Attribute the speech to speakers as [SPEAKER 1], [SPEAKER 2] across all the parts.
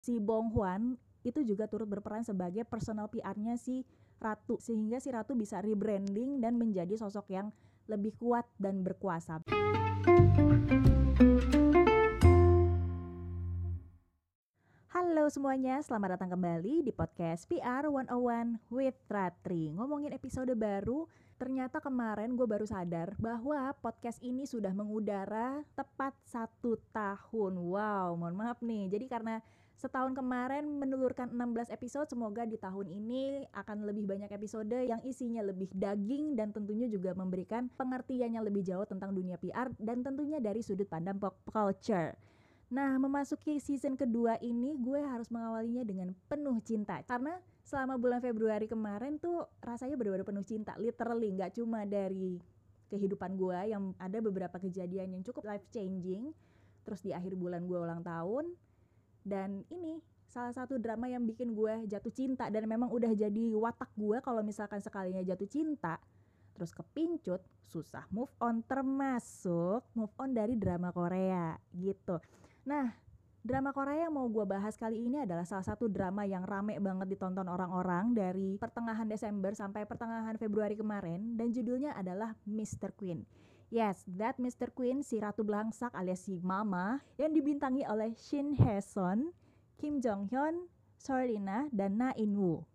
[SPEAKER 1] si Bong Hwan itu juga turut berperan sebagai personal PR-nya si Ratu sehingga si Ratu bisa rebranding dan menjadi sosok yang lebih kuat dan berkuasa. Halo semuanya, selamat datang kembali di podcast PR 101 with Ratri. Ngomongin episode baru, ternyata kemarin gue baru sadar bahwa podcast ini sudah mengudara tepat satu tahun. Wow, mohon maaf nih. Jadi karena setahun kemarin menelurkan 16 episode, semoga di tahun ini akan lebih banyak episode yang isinya lebih daging dan tentunya juga memberikan pengertiannya lebih jauh tentang dunia PR dan tentunya dari sudut pandang pop culture. Nah, memasuki season kedua ini gue harus mengawalinya dengan penuh cinta karena selama bulan Februari kemarin tuh rasanya benar-benar penuh cinta, literally nggak cuma dari kehidupan gue yang ada beberapa kejadian yang cukup life changing, terus di akhir bulan gue ulang tahun, dan ini salah satu drama yang bikin gue jatuh cinta dan memang udah jadi watak gue kalau misalkan sekalinya jatuh cinta terus kepincut susah move on termasuk move on dari drama Korea gitu nah drama Korea yang mau gue bahas kali ini adalah salah satu drama yang rame banget ditonton orang-orang dari pertengahan Desember sampai pertengahan Februari kemarin dan judulnya adalah Mr. Queen Yes, that Mr. Queen, si Ratu Belangsak alias si Mama yang dibintangi oleh Shin Hye Son, Kim Jong Hyun, Sorlina, dan Na In Woo.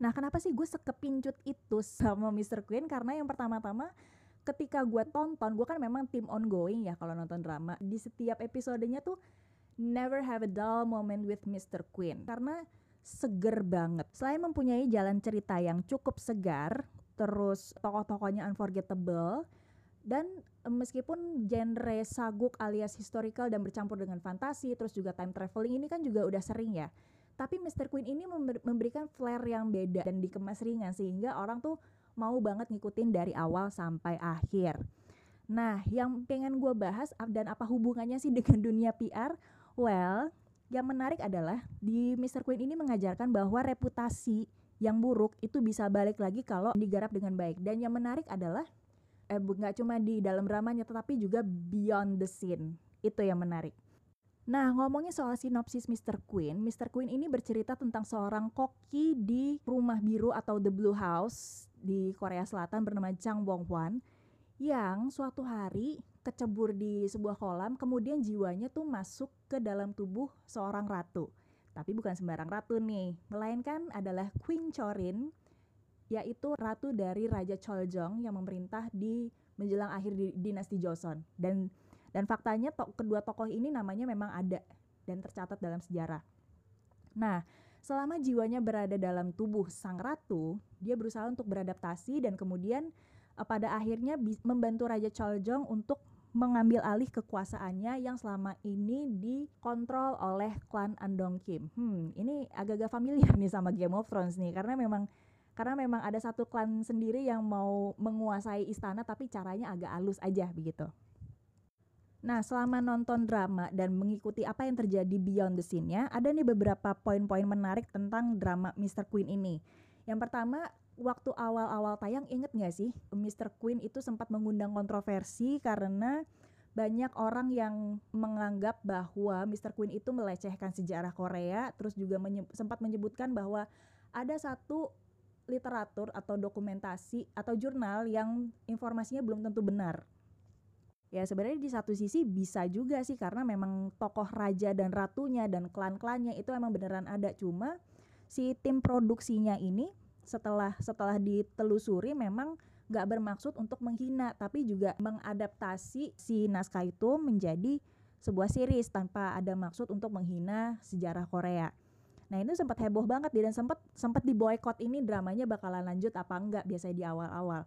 [SPEAKER 1] Nah, kenapa sih gue sekepincut itu sama Mr. Queen? Karena yang pertama-tama ketika gue tonton, gue kan memang tim ongoing ya kalau nonton drama. Di setiap episodenya tuh never have a dull moment with Mr. Queen. Karena seger banget. Selain mempunyai jalan cerita yang cukup segar, terus tokoh-tokohnya unforgettable, dan meskipun genre saguk alias historical dan bercampur dengan fantasi terus juga time traveling ini kan juga udah sering ya tapi Mr. Queen ini memberikan flair yang beda dan dikemas ringan sehingga orang tuh mau banget ngikutin dari awal sampai akhir nah yang pengen gue bahas dan apa hubungannya sih dengan dunia PR well yang menarik adalah di Mr. Queen ini mengajarkan bahwa reputasi yang buruk itu bisa balik lagi kalau digarap dengan baik dan yang menarik adalah eh nggak cuma di dalam dramanya tetapi juga beyond the scene itu yang menarik Nah, ngomongin soal sinopsis Mr. Queen, Mr. Queen ini bercerita tentang seorang koki di rumah biru atau The Blue House di Korea Selatan bernama Chang Bong Hwan yang suatu hari kecebur di sebuah kolam kemudian jiwanya tuh masuk ke dalam tubuh seorang ratu. Tapi bukan sembarang ratu nih, melainkan adalah Queen Chorin yaitu ratu dari Raja Choljong yang memerintah di menjelang akhir di, dinasti Joseon dan dan faktanya to, kedua tokoh ini namanya memang ada dan tercatat dalam sejarah. Nah, selama jiwanya berada dalam tubuh sang ratu, dia berusaha untuk beradaptasi dan kemudian uh, pada akhirnya membantu Raja Choljong untuk mengambil alih kekuasaannya yang selama ini dikontrol oleh klan Andong Kim. Hmm, ini agak-agak familiar nih sama Game of Thrones nih karena memang karena memang ada satu klan sendiri yang mau menguasai istana tapi caranya agak halus aja begitu. Nah, selama nonton drama dan mengikuti apa yang terjadi beyond the scene-nya, ada nih beberapa poin-poin menarik tentang drama Mr. Queen ini. Yang pertama, waktu awal-awal tayang inget gak sih Mr. Queen itu sempat mengundang kontroversi karena banyak orang yang menganggap bahwa Mr. Queen itu melecehkan sejarah Korea, terus juga menyeb sempat menyebutkan bahwa ada satu literatur atau dokumentasi atau jurnal yang informasinya belum tentu benar. Ya sebenarnya di satu sisi bisa juga sih karena memang tokoh raja dan ratunya dan klan-klannya itu emang beneran ada cuma si tim produksinya ini setelah setelah ditelusuri memang nggak bermaksud untuk menghina tapi juga mengadaptasi si naskah itu menjadi sebuah series tanpa ada maksud untuk menghina sejarah Korea. Nah itu sempat heboh banget dan sempat sempat diboykot ini dramanya bakalan lanjut apa enggak biasanya di awal-awal.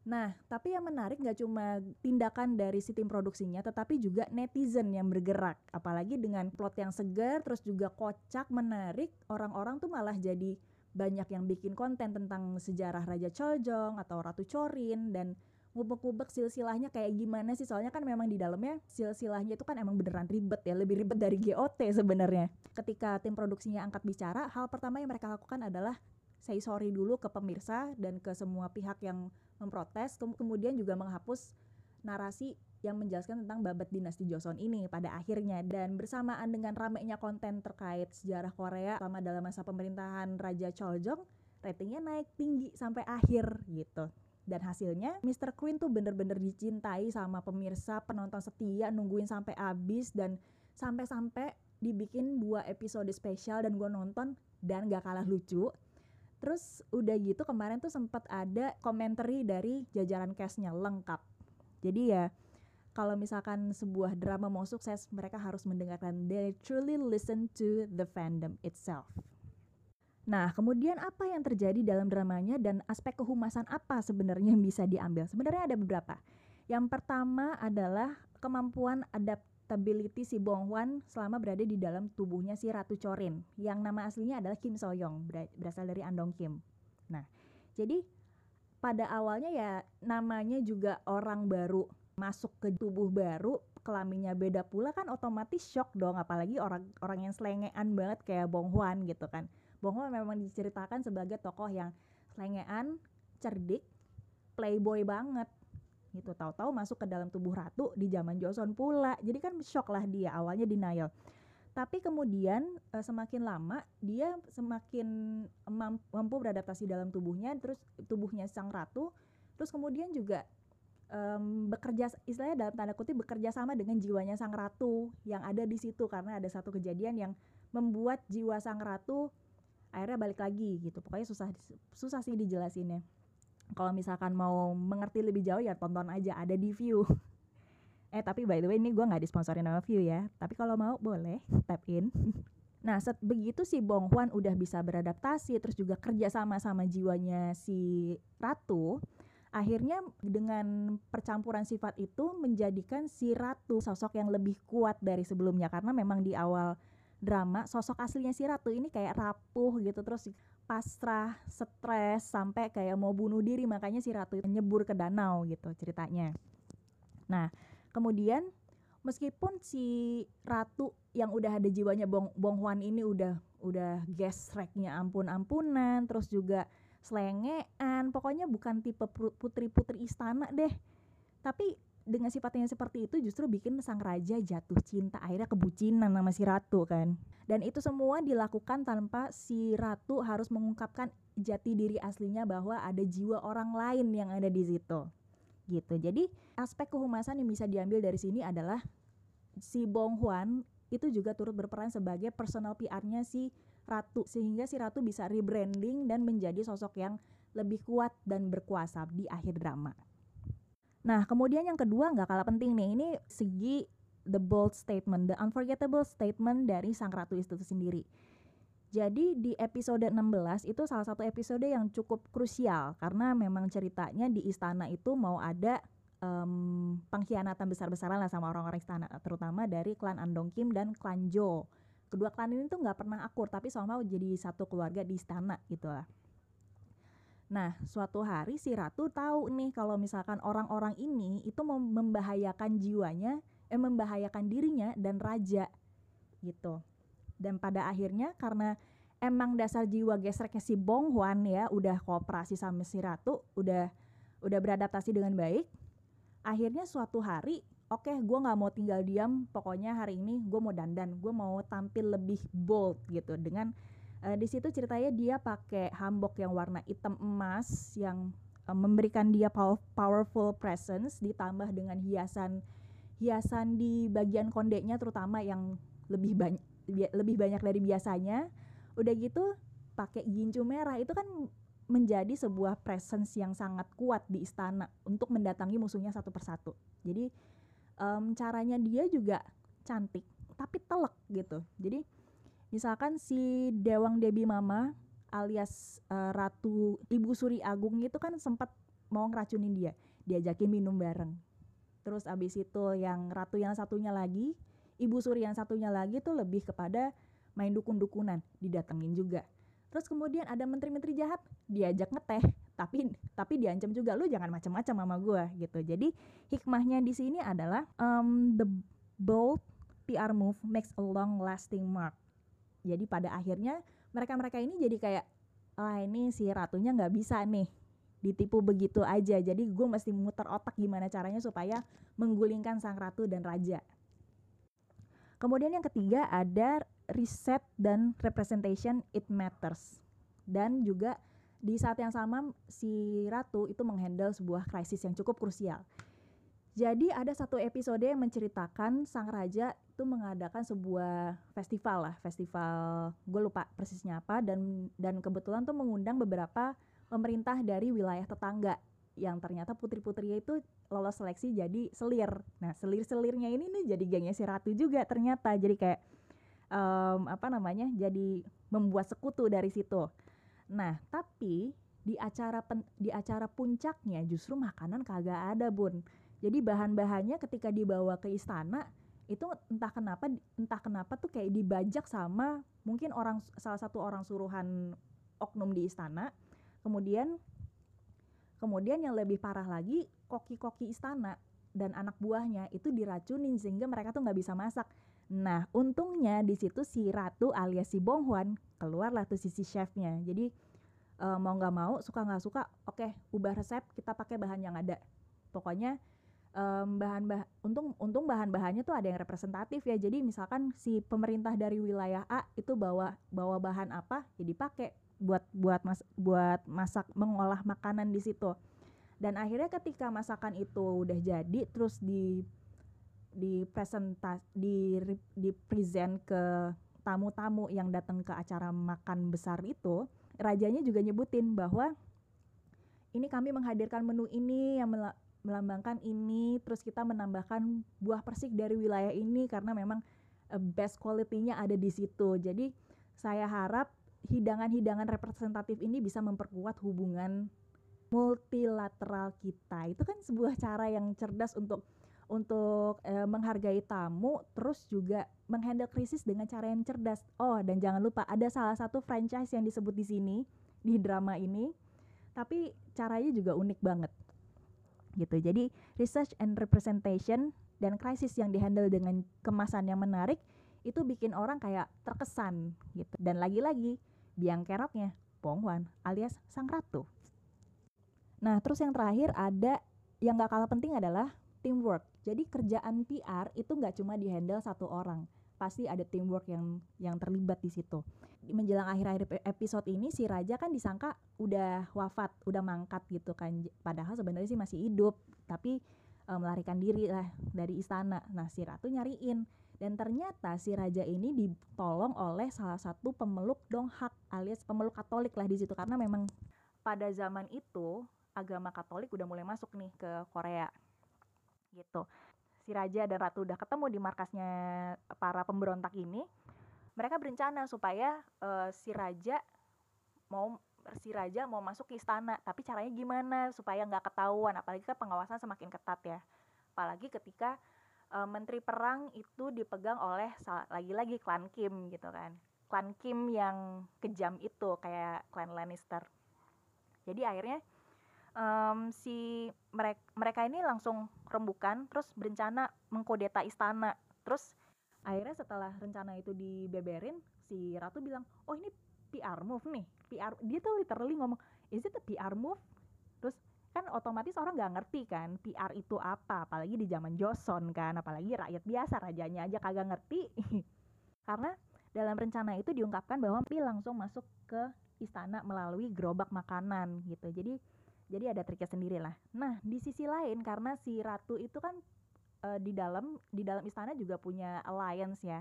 [SPEAKER 1] Nah, tapi yang menarik nggak cuma tindakan dari si tim produksinya, tetapi juga netizen yang bergerak. Apalagi dengan plot yang segar, terus juga kocak, menarik, orang-orang tuh malah jadi banyak yang bikin konten tentang sejarah Raja Choljong atau Ratu Chorin dan ngubek-ngubek silsilahnya kayak gimana sih? Soalnya kan memang di dalamnya silsilahnya itu kan emang beneran ribet ya lebih ribet dari GOT sebenarnya. Ketika tim produksinya angkat bicara hal pertama yang mereka lakukan adalah say sorry dulu ke pemirsa dan ke semua pihak yang memprotes kemudian juga menghapus narasi yang menjelaskan tentang babat dinasti Joseon ini pada akhirnya. Dan bersamaan dengan ramainya konten terkait sejarah Korea selama dalam masa pemerintahan Raja Choljong ratingnya naik tinggi sampai akhir gitu dan hasilnya Mr. Queen tuh bener-bener dicintai sama pemirsa penonton setia nungguin sampai habis dan sampai-sampai dibikin dua episode spesial dan gue nonton dan gak kalah lucu terus udah gitu kemarin tuh sempat ada komentari dari jajaran castnya lengkap jadi ya kalau misalkan sebuah drama mau sukses, mereka harus mendengarkan they truly listen to the fandom itself. Nah, kemudian apa yang terjadi dalam dramanya dan aspek kehumasan apa sebenarnya yang bisa diambil? Sebenarnya ada beberapa. Yang pertama adalah kemampuan adaptability si Bong Hwan selama berada di dalam tubuhnya si Ratu Chorin, yang nama aslinya adalah Kim So Young, berasal dari Andong Kim. Nah, jadi pada awalnya ya namanya juga orang baru masuk ke tubuh baru kelaminnya beda pula kan otomatis shock dong apalagi orang orang yang selengean banget kayak Bong Hwan gitu kan Bong memang diceritakan sebagai tokoh yang selengean cerdik playboy banget gitu. Tahu-tahu masuk ke dalam tubuh ratu di zaman Joseon pula. Jadi kan shock lah dia awalnya denial. Tapi kemudian uh, semakin lama dia semakin mampu beradaptasi dalam tubuhnya terus tubuhnya sang ratu terus kemudian juga um, bekerja istilahnya dalam tanda kutip bekerja sama dengan jiwanya sang ratu yang ada di situ. Karena ada satu kejadian yang membuat jiwa sang ratu akhirnya balik lagi gitu. Pokoknya susah susah sih dijelasinnya. Kalau misalkan mau mengerti lebih jauh ya tonton aja ada di view. Eh tapi by the way ini gue nggak disponsorin sama view ya. Tapi kalau mau boleh tap in. Nah, set begitu si Bong Hwan udah bisa beradaptasi, terus juga kerja sama sama jiwanya si Ratu, akhirnya dengan percampuran sifat itu menjadikan si ratu sosok yang lebih kuat dari sebelumnya. Karena memang di awal drama sosok aslinya si ratu ini kayak rapuh gitu terus pasrah, stres sampai kayak mau bunuh diri makanya si ratu nyebur ke danau gitu ceritanya. Nah, kemudian meskipun si ratu yang udah ada jiwanya Bong Bong Hwan ini udah udah gesreknya ampun-ampunan terus juga selengean pokoknya bukan tipe putri-putri istana deh tapi dengan sifatnya seperti itu justru bikin sang raja jatuh cinta akhirnya kebucinan sama si ratu kan. Dan itu semua dilakukan tanpa si ratu harus mengungkapkan jati diri aslinya bahwa ada jiwa orang lain yang ada di situ. Gitu. Jadi aspek kehumasan yang bisa diambil dari sini adalah si Bong Hwan itu juga turut berperan sebagai personal PR-nya si Ratu sehingga si Ratu bisa rebranding dan menjadi sosok yang lebih kuat dan berkuasa di akhir drama. Nah, kemudian yang kedua nggak kalah penting nih, ini segi the bold statement, the unforgettable statement dari sang ratu itu sendiri. Jadi di episode 16 itu salah satu episode yang cukup krusial karena memang ceritanya di istana itu mau ada um, pengkhianatan besar-besaran lah sama orang-orang istana, terutama dari klan Andong Kim dan klan Jo kedua klan ini tuh nggak pernah akur tapi sama jadi satu keluarga di istana gitu lah Nah, suatu hari si ratu tahu nih kalau misalkan orang-orang ini itu membahayakan jiwanya, eh membahayakan dirinya dan raja gitu. Dan pada akhirnya karena emang dasar jiwa gesreknya si Bong Hwan ya udah kooperasi sama si ratu, udah udah beradaptasi dengan baik. Akhirnya suatu hari oke okay, gue nggak mau tinggal diam pokoknya hari ini gue mau dandan gue mau tampil lebih bold gitu dengan uh, di situ ceritanya dia pakai hanbok yang warna hitam emas yang uh, memberikan dia powerful presence ditambah dengan hiasan hiasan di bagian kondeknya terutama yang lebih banyak lebih banyak dari biasanya. Udah gitu pakai gincu merah itu kan menjadi sebuah presence yang sangat kuat di istana untuk mendatangi musuhnya satu persatu. Jadi um, caranya dia juga cantik tapi telek gitu. Jadi misalkan si Dewang Debi Mama alias uh, Ratu Ibu Suri Agung itu kan sempat mau ngeracunin dia diajakin minum bareng. Terus abis itu yang ratu yang satunya lagi ibu suri yang satunya lagi tuh lebih kepada main dukun-dukunan didatengin juga. Terus kemudian ada menteri-menteri jahat diajak ngeteh tapi tapi diancam juga lu jangan macam-macam sama gue gitu. Jadi hikmahnya di sini adalah um, the bold PR move makes a long lasting mark jadi pada akhirnya mereka-mereka ini jadi kayak ah ini si ratunya nggak bisa nih ditipu begitu aja. Jadi gue mesti muter otak gimana caranya supaya menggulingkan sang ratu dan raja. Kemudian yang ketiga ada reset dan representation it matters. Dan juga di saat yang sama si ratu itu menghandle sebuah krisis yang cukup krusial jadi ada satu episode yang menceritakan sang raja itu mengadakan sebuah festival lah, festival gue lupa persisnya apa dan dan kebetulan tuh mengundang beberapa pemerintah dari wilayah tetangga yang ternyata putri-putrinya itu lolos seleksi jadi selir. Nah selir-selirnya ini nih jadi gengnya si ratu juga ternyata jadi kayak um, apa namanya jadi membuat sekutu dari situ. Nah tapi di acara pen, di acara puncaknya justru makanan kagak ada bun jadi bahan-bahannya ketika dibawa ke istana itu entah kenapa entah kenapa tuh kayak dibajak sama mungkin orang salah satu orang suruhan oknum di istana. Kemudian kemudian yang lebih parah lagi koki-koki istana dan anak buahnya itu diracunin sehingga mereka tuh nggak bisa masak. Nah, untungnya di situ si ratu alias si Bonghuan keluarlah tuh sisi chefnya. Jadi uh, mau nggak mau, suka nggak suka, oke okay, ubah resep, kita pakai bahan yang ada. Pokoknya um, bahan bah untung untung bahan-bahannya tuh ada yang representatif ya. Jadi misalkan si pemerintah dari wilayah A itu bawa bawa bahan apa ya dipakai buat buat mas buat masak mengolah makanan di situ. Dan akhirnya ketika masakan itu udah jadi terus di di presentas di di present ke tamu-tamu yang datang ke acara makan besar itu rajanya juga nyebutin bahwa ini kami menghadirkan menu ini yang melambangkan ini terus kita menambahkan buah persik dari wilayah ini karena memang uh, best quality-nya ada di situ. Jadi saya harap hidangan-hidangan representatif ini bisa memperkuat hubungan multilateral kita. Itu kan sebuah cara yang cerdas untuk untuk e, menghargai tamu terus juga menghandle krisis dengan cara yang cerdas. Oh, dan jangan lupa ada salah satu franchise yang disebut di sini di drama ini. Tapi caranya juga unik banget gitu. Jadi research and representation dan krisis yang dihandle dengan kemasan yang menarik itu bikin orang kayak terkesan gitu. Dan lagi-lagi biang keroknya Pongwan alias sang ratu. Nah terus yang terakhir ada yang gak kalah penting adalah teamwork. Jadi kerjaan PR itu nggak cuma dihandle satu orang, pasti ada teamwork yang yang terlibat di situ menjelang akhir-akhir episode ini si raja kan disangka udah wafat, udah mangkat gitu kan. Padahal sebenarnya sih masih hidup, tapi e, melarikan diri lah dari istana. Nah, si ratu nyariin dan ternyata si raja ini ditolong oleh salah satu pemeluk donghak alias pemeluk Katolik lah di situ karena memang pada zaman itu agama Katolik udah mulai masuk nih ke Korea gitu. Si raja dan ratu udah ketemu di markasnya para pemberontak ini mereka berencana supaya uh, si raja mau si raja mau masuk ke istana. Tapi caranya gimana supaya nggak ketahuan? Apalagi kan pengawasan semakin ketat ya. Apalagi ketika uh, menteri perang itu dipegang oleh lagi-lagi klan Kim gitu kan. Klan Kim yang kejam itu kayak klan Lannister. Jadi akhirnya um, si mereka mereka ini langsung rembukan terus berencana mengkodeta istana. Terus akhirnya setelah rencana itu dibeberin si ratu bilang oh ini PR move nih. PR dia tuh literally ngomong is it a PR move terus kan otomatis orang nggak ngerti kan PR itu apa apalagi di zaman Joseon kan apalagi rakyat biasa rajanya aja kagak ngerti. Karena dalam rencana itu diungkapkan bahwa Pi langsung masuk ke istana melalui gerobak makanan gitu. Jadi jadi ada triknya sendiri lah nah di sisi lain karena si ratu itu kan uh, di dalam di dalam istana juga punya alliance ya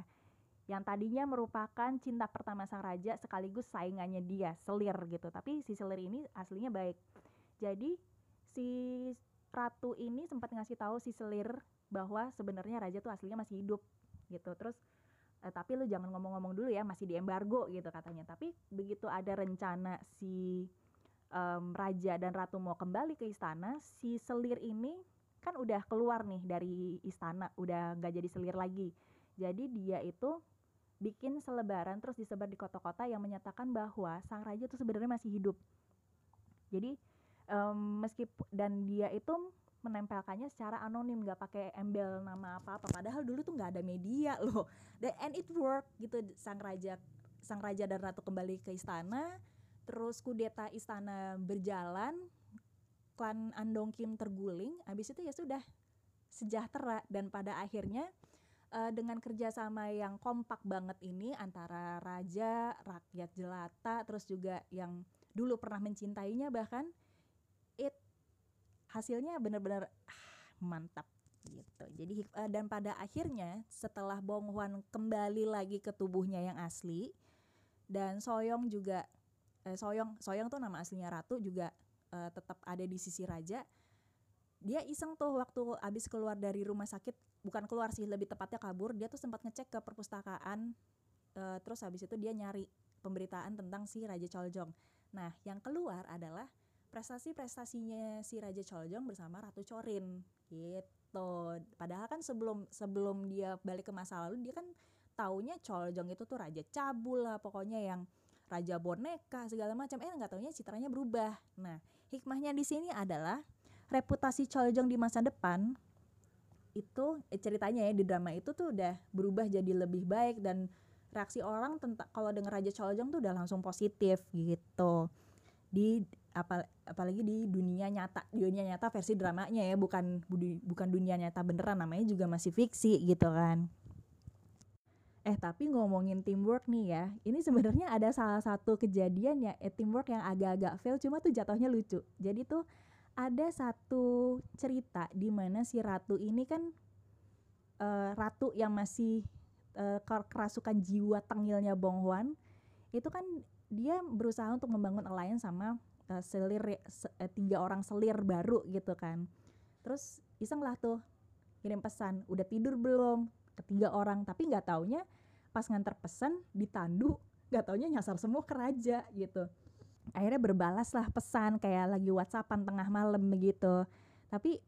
[SPEAKER 1] yang tadinya merupakan cinta pertama sang raja sekaligus saingannya dia selir gitu. Tapi si selir ini aslinya baik. Jadi si ratu ini sempat ngasih tahu si selir bahwa sebenarnya raja tuh aslinya masih hidup gitu. Terus eh, tapi lu jangan ngomong-ngomong dulu ya masih di embargo gitu katanya. Tapi begitu ada rencana si um, raja dan ratu mau kembali ke istana si selir ini kan udah keluar nih dari istana, udah nggak jadi selir lagi. Jadi dia itu bikin selebaran terus disebar di kota-kota yang menyatakan bahwa sang raja itu sebenarnya masih hidup. Jadi um, meskipun dan dia itu menempelkannya secara anonim nggak pakai embel nama apa apa padahal dulu tuh nggak ada media loh dan and it work gitu sang raja sang raja dan ratu kembali ke istana terus kudeta istana berjalan klan Andong Kim terguling habis itu ya sudah sejahtera. Dan pada akhirnya uh, dengan kerjasama yang kompak banget ini antara raja rakyat jelata terus juga yang dulu pernah mencintainya bahkan it hasilnya benar-benar ah, mantap gitu. Jadi uh, dan pada akhirnya setelah Bong Hwan kembali lagi ke tubuhnya yang asli dan Soyong juga eh, Soyong. Soyong tuh nama aslinya Ratu juga uh, tetap ada di sisi raja. Dia iseng tuh waktu abis keluar dari rumah sakit bukan keluar sih lebih tepatnya kabur dia tuh sempat ngecek ke perpustakaan. Uh, terus habis itu dia nyari pemberitaan tentang si Raja Choljong. Nah yang keluar adalah prestasi-prestasinya si Raja Choljong bersama Ratu Chorin. Gitu. Padahal kan sebelum sebelum dia balik ke masa lalu dia kan taunya Choljong itu tuh raja cabul lah pokoknya yang raja boneka segala macam. Eh nggak taunya citranya berubah. Nah hikmahnya di sini adalah reputasi Choljong di masa depan itu eh, ceritanya ya di drama itu tuh udah berubah jadi lebih baik dan reaksi orang tentang kalau denger Raja Choljong tuh udah langsung positif gitu. Di apa apalagi di dunia nyata dunia nyata versi dramanya ya bukan bukan dunia nyata beneran namanya juga masih fiksi gitu kan Eh tapi ngomongin teamwork nih ya, ini sebenarnya ada salah satu kejadian ya eh, teamwork yang agak-agak fail, cuma tuh jatuhnya lucu. Jadi tuh ada satu cerita di mana si ratu ini kan uh, ratu yang masih uh, kerasukan jiwa tengilnya Bong Hwan, itu kan dia berusaha untuk membangun alliance sama uh, selir uh, tiga orang selir baru gitu kan. Terus iseng lah tuh kirim pesan, udah tidur belum? ketiga orang tapi nggak taunya pas nganter pesan ditandu nggak taunya nyasar semua ke raja gitu. Akhirnya berbalas lah pesan kayak lagi whatsappan tengah malam begitu tapi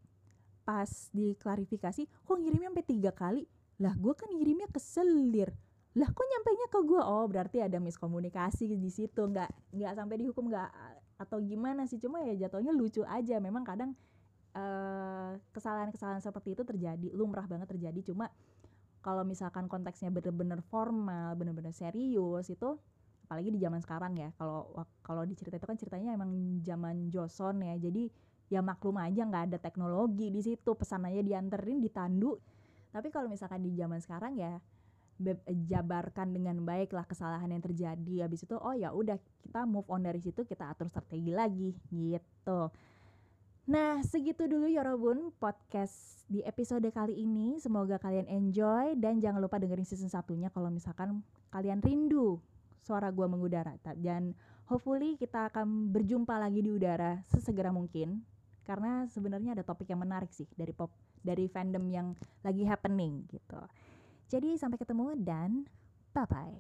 [SPEAKER 1] pas diklarifikasi kok ngirimnya sampai tiga kali? Lah gue kan ngirimnya ke selir. Lah kok nyampainya ke gue oh berarti ada miskomunikasi di situ. Nggak nggak sampai dihukum nggak atau gimana sih? Cuma ya jatuhnya lucu aja. Memang kadang kesalahan eh, kesalahan-kesalahan seperti itu terjadi lumrah banget terjadi. Cuma kalau misalkan konteksnya bener-bener formal bener-bener serius itu apalagi di zaman sekarang ya kalau kalau di cerita itu kan ceritanya emang zaman Joseon ya jadi ya maklum aja nggak ada teknologi di situ pesan aja dianterin ditandu. Tapi kalau misalkan di zaman sekarang ya jabarkan dengan baik lah kesalahan yang terjadi habis itu oh ya udah kita move on dari situ kita atur strategi lagi gitu Nah, segitu dulu Yorobun podcast di episode kali ini. Semoga kalian enjoy dan jangan lupa dengerin season satunya kalau misalkan kalian rindu suara gua mengudara. Dan hopefully kita akan berjumpa lagi di udara sesegera mungkin karena sebenarnya ada topik yang menarik sih dari pop dari fandom yang lagi happening gitu. Jadi sampai ketemu dan bye bye.